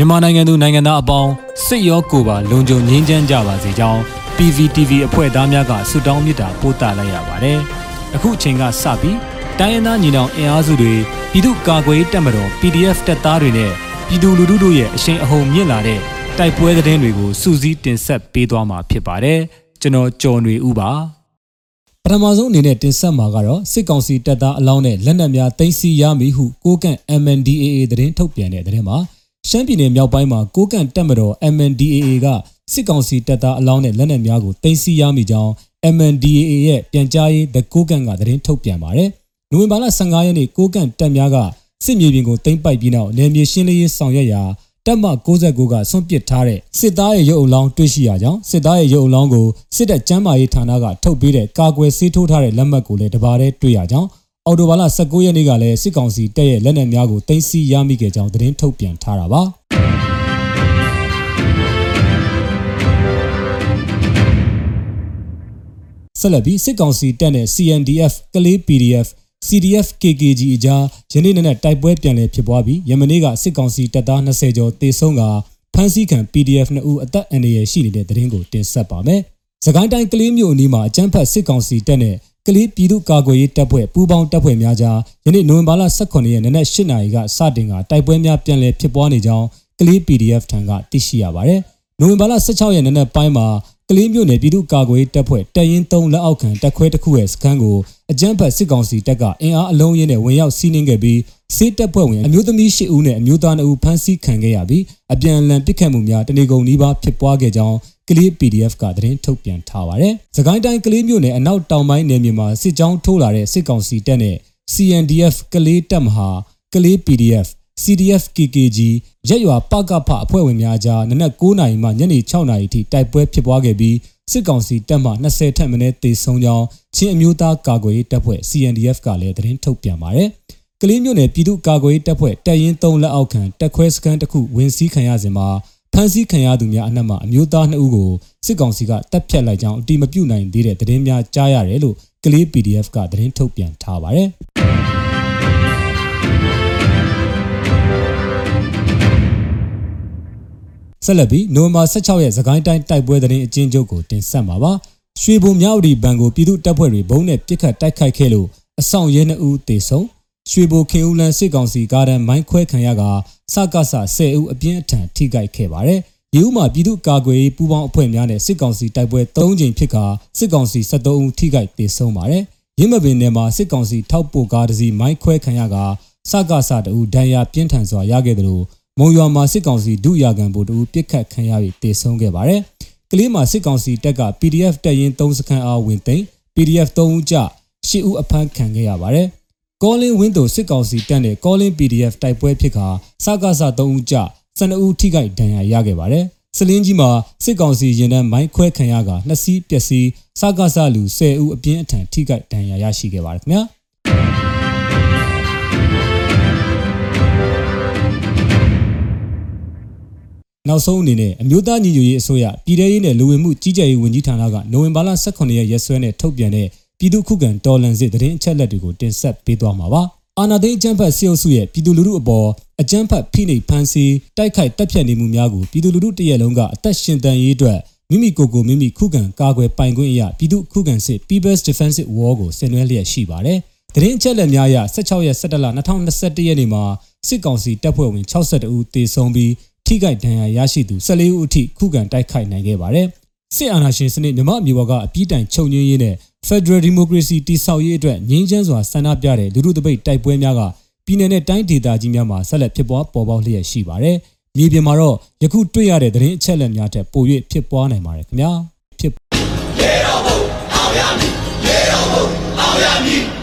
မြန်မာနိုင်ငံသူနိုင်ငံသားအပေါင်းစစ်ရောကိုယ်ပါလုံခြုံငြိမ်းချမ်းကြပါစေကြောင်း PVTV အဖွဲ့သားများကဆုတောင်းမေတ္တာပို့သလိုက်ရပါတယ်။အခုအချိန်ကစပြီးတိုင်းရင်းသားညီနောင်အင်အားစုတွေပြည်သူ့ကာကွယ်ရေးတပ်မတော် PDF တပ်သားတွေနဲ့ပြည်သူလူထုတို့ရဲ့အရှိန်အဟုန်မြင့်လာတဲ့တိုက်ပွဲသတင်းတွေကိုစူးစီးတင်ဆက်ပေးသွားမှာဖြစ်ပါတယ်။ကျွန်တော်ကျော်နေဦးပါ။ပထမဆုံးအနေနဲ့တင်ဆက်မှာကတော့စစ်ကောင်စီတပ်သားအလောင်းနဲ့လက်နက်များတင်စီရမည်ဟုကိုကန့် MNDAA သတင်းထုတ်ပြန်တဲ့သတင်းမှာ ရှမ်းပြည်နယ်မြောက်ပိုင်းမှာကိုကန့်တပ်မတော် MNDAA ကစစ်ကောင်စီတပ်သားအလောင်းနဲ့လက်နက်များကိုတင်စီရမည်ကြောင်း MNDAA ရဲ့ပြန်ကြားရေး The ကိုကန့်ကသတင်းထုတ်ပြန်ပါတယ်။နိုဝင်ဘာလ15ရက်နေ့ကိုကန့်တပ်များကစစ်မြေပြင်ကိုတင်ပိုက်ပြီးနောက်နယ်မြေရှင်းလင်းရေးဆောင်ရွက်ရာတပ်မ69ကဆွန့်ပစ်ထားတဲ့စစ်သားရဲ့ရုပ်အလောင်းတွေ့ရှိရကြောင်းစစ်သားရဲ့ရုပ်အလောင်းကိုစစ်တပ်ကျမ်းမာရေးဌာနကထုတ်ပေးတဲ့ကာကွယ်ဆေးထိုးထားတဲ့လက်မှတ်ကိုလည်းတပါးတည်းတွေ့ရကြောင်း အော်တိုဘာလ19ရက်နေ့ကလည်းစစ်ကောင်စီတပ်ရဲ့လက်နက်များကိုတင်စီရမိခဲ့ကြောင်းသတင်းထုတ်ပြန်ထားတာပါဆက်လက်ပြီးစစ်ကောင်စီတပ်နဲ့ CNDF ကလေး PDF CDF KKG အကြားယနေ့နေ့နဲ့တိုက်ပွဲပြန်လည်ဖြစ်ပွားပြီးယမနေ့ကစစ်ကောင်စီတပ်သား20ကျော်တေဆုံးကဖမ်းဆီးခံ PDF 2ဦးအသက်အန္တရာယ်ရှိနေတဲ့သတင်းကိုတင်ဆက်ပါမယ်။စကိုင်းတိုင်းကလေးမြို့အနီးမှာအကြမ်းဖက်စစ်ကောင်စီတပ်နဲ့ ကလေးပြည်သူ့ကာကွယ်ရေးတပ်ဖွဲ့ပူးပေါင်းတပ်ဖွဲ့များကြားယနေ့နိုဝင်ဘာလ18ရက်နေ့နက်8နာရီကစတင်ကတိုက်ပွဲများပြန်လည်ဖြစ်ပွားနေကြောင်းကလေး PDF ထံကသိရှိရပါတယ်။နိုဝင်ဘာလ16ရက်နေ့နက်ပိုင်းမှာကလေးမြို့နယ်ပြည်သူ့ကာကွယ်ရေးတပ်ဖွဲ့တပ်ရင်း3လက်အောက်ခံတပ်ခွဲတစ်ခုရဲ့စခန်းကိုအကြမ်းဖက်စစ်ကောင်စီတပ်ကအင်အားအလုံးရင်းနဲ့ဝင်ရောက်စီးနင်းခဲ့ပြီး စစ်တပ်ဖွဲ့ဝင်အမျိုးသမီး၈ဦးနဲ့အမျိုးသား2ဦးဖမ်းဆီးခံခဲ့ရပြီးအပြန်အလှန်ပစ်ခတ်မှုများတနေကုန်နီးပါးဖြစ်ပွားခဲ့ကြောင်းကလေး PDF ကသတင်းထုတ်ပြန်ထားပါတယ်။စကိုင်းတိုင်းကလေးမြို့နယ်အနောက်တောင်ပိုင်းနယ်မြေမှာစစ်ကြောင်းထိုးလာတဲ့စစ်ကောင်စီတပ်နဲ့ CNDF ကလေးတပ်မဟာကလေး PDF CDF KKG ရက်ရွာပကဖအဖွဲ့ဝင်များကြားနနက်9:00နာရီမှညနေ6:00နာရီထိတိုက်ပွဲဖြစ်ပွားခဲ့ပြီးစစ်ကောင်စီတပ်မှ20ထက်မနည်းတေဆုံးကြောင်းချင်းအမျိုးသားကာကွယ်ရေးတပ်ဖွဲ့ CNDF ကလည်းသတင်းထုတ်ပြန်ပါတယ်။ ကလေးမြို့နယ်ပြည်သူ့ကာကွယ်ရေးတပ်ဖွဲ့တပ်ရင်း3လက်အောက်ခံတပ်ခွဲစခန်းတစ်ခုဝင်စီးခံရစဉ်မှာဖမ်းဆီးခံရသူများအနက်မှအမျိုးသား2ဦးကိုစစ်ကောင်စီကတပ်ဖြတ်လိုက်ကြောင်းအတိမပြုနိုင်သေးတဲ့သတင်းများကြားရတယ်လို့ကလေး PDF ကသတင်းထုတ်ပြန်ထားပါတယ်။ဆက်လက်ပြီးနိုဝင်ဘာ16ရက်သခိုင်းတိုင်းတိုက်ပွဲသတင်းအကျဉ်းချုပ်ကိုတင်ဆက်မှာပါ။ရွှေဘုံမြောက်ဒီဘန်ကိုပြည်သူတပ်ဖွဲ့တွေဘုံနဲ့ပစ်ခတ်တိုက်ခိုက်ခဲ့လို့အဆောင်ရဲ2ဦးသေဆုံး ရွှေဘိုခင်ဦးလန်းစစ်ကောင်စီကားတန်းမိုင်းခွဲခံရကစကစ10ဦးအပြင်းအထန်ထိခိုက်ခဲ့ပါတယ်။ဒီဦးမှာပြည်သူ့ကာကွယ်ရေးပူးပေါင်းအဖွဲ့များနဲ့စစ်ကောင်စီတိုက်ပွဲ3ကြိမ်ဖြစ်ကာစစ်ကောင်စီ73ဦးထိခိုက်သေဆုံးပါတယ်။ရင်းမပင်နယ်မှာစစ်ကောင်စီထောက်ပို့ကားတစ်စီးမိုင်းခွဲခံရကစကစတအူဒဏ်ရာပြင်းထန်စွာရခဲ့တယ်လို့မုံရွာမှာစစ်ကောင်စီဒုရာခံဗိုလ်တအူပြစ်ခတ်ခံရပြီးတေဆုံးခဲ့ပါတယ်။ကလေးမှာစစ်ကောင်စီတပ်က PDF တပ်ရင်း3စခန်းအားဝင်သိမ်း PDF 3ဦးကြ10ဦးအဖမ်းခံခဲ့ရပါတယ်။ ကောလင်းဝင်းတို့စစ်ကောင်စီတပ်နဲ့ကောလင်း PDF တိုက်ပွဲဖြစ်ခါစကားစ3ဦးကြ12ဦးထိခိုက်ဒဏ်ရာရခဲ့ပါတယ်။စလင်းကြီးမှာစစ်ကောင်စီရင်တန်းမိုင်းခွဲခံရကနှစ်စီးပျက်စီးစကားစလူ10ဦးအပြင်းအထန်ထိခိုက်ဒဏ်ရာရရှိခဲ့ပါတယ်ခင်ဗျာ။နောက်ဆုံးအနေနဲ့အမျိုးသားညီညွတ်ရေးအစိုးရပြည်ထရေးနဲ့လူဝင်မှုကြီးကြပ်ရေးဝန်ကြီးဌာနကနိုဝင်ဘာလ18ရက်ရက်စွဲနဲ့ထုတ်ပြန်တဲ့ ပြည်သူ့ခုခံတော်လှန်စစ်တရင်အချက်လက်တွေကိုတင်ဆက်ပေးသွားမှာပါ။အာနာသိန်းအကြမ်းဖက်ဆီအုပ်စုရဲ့ပြည်သူလူထုအပေါ်အကြမ်းဖက်ဖိနှိပ်ဖန်ဆီးတိုက်ခိုက်တပ်ဖြတ်နေမှုများကိုပြည်သူလူထုတရက်လုံးကအသက်ရှင်တန်ရေးအတွက်မိမိကိုယ်ကိုမိမိခုခံကာကွယ်ပိုင်ခွင့်အရာပြည်သူခုခံစစ် People's Defensive War ကိုဆင်နွှဲလျက်ရှိပါတယ်။တရင်အချက်လက်များအရ16ရက်17လ2021ရက်နေ့မှာစစ်ကောင်စီတပ်ဖွဲ့ဝင်62ဦးသေဆုံးပြီးထိခိုက်ဒဏ်ရာရရှိသူ14ဦးအထိခုခံတိုက်ခိုက်နိုင်ခဲ့ပါတယ်။ စစ်အာဏာရှင်စနစ်မြမအမျိုးကအပြည့်တိုင်ချုပ်ငြင်းရေးနဲ့ Federal Democracy တည်ဆောက်ရေးအတွက်ငြင်းချမ်းစွာဆန္ဒပြတဲ့လူထုတပိတ်တိုက်ပွဲများကပြည်내နဲ့တိုင်းဒေသကြီးများမှာဆက်လက်ဖြစ်ပွားပေါ်ပေါက်လျက်ရှိပါတယ်။မြေပြင်မှာတော့ယခုတွေ့ရတဲ့သတင်းအချက်အလက်များထက်ပို၍ဖြစ်ပွားနိုင်ပါတယ်ခင်ဗျာ။ဖြစ်ရေတော်ဘုံအောင်ရမည်ရေတော်ဘုံအောင်ရမည်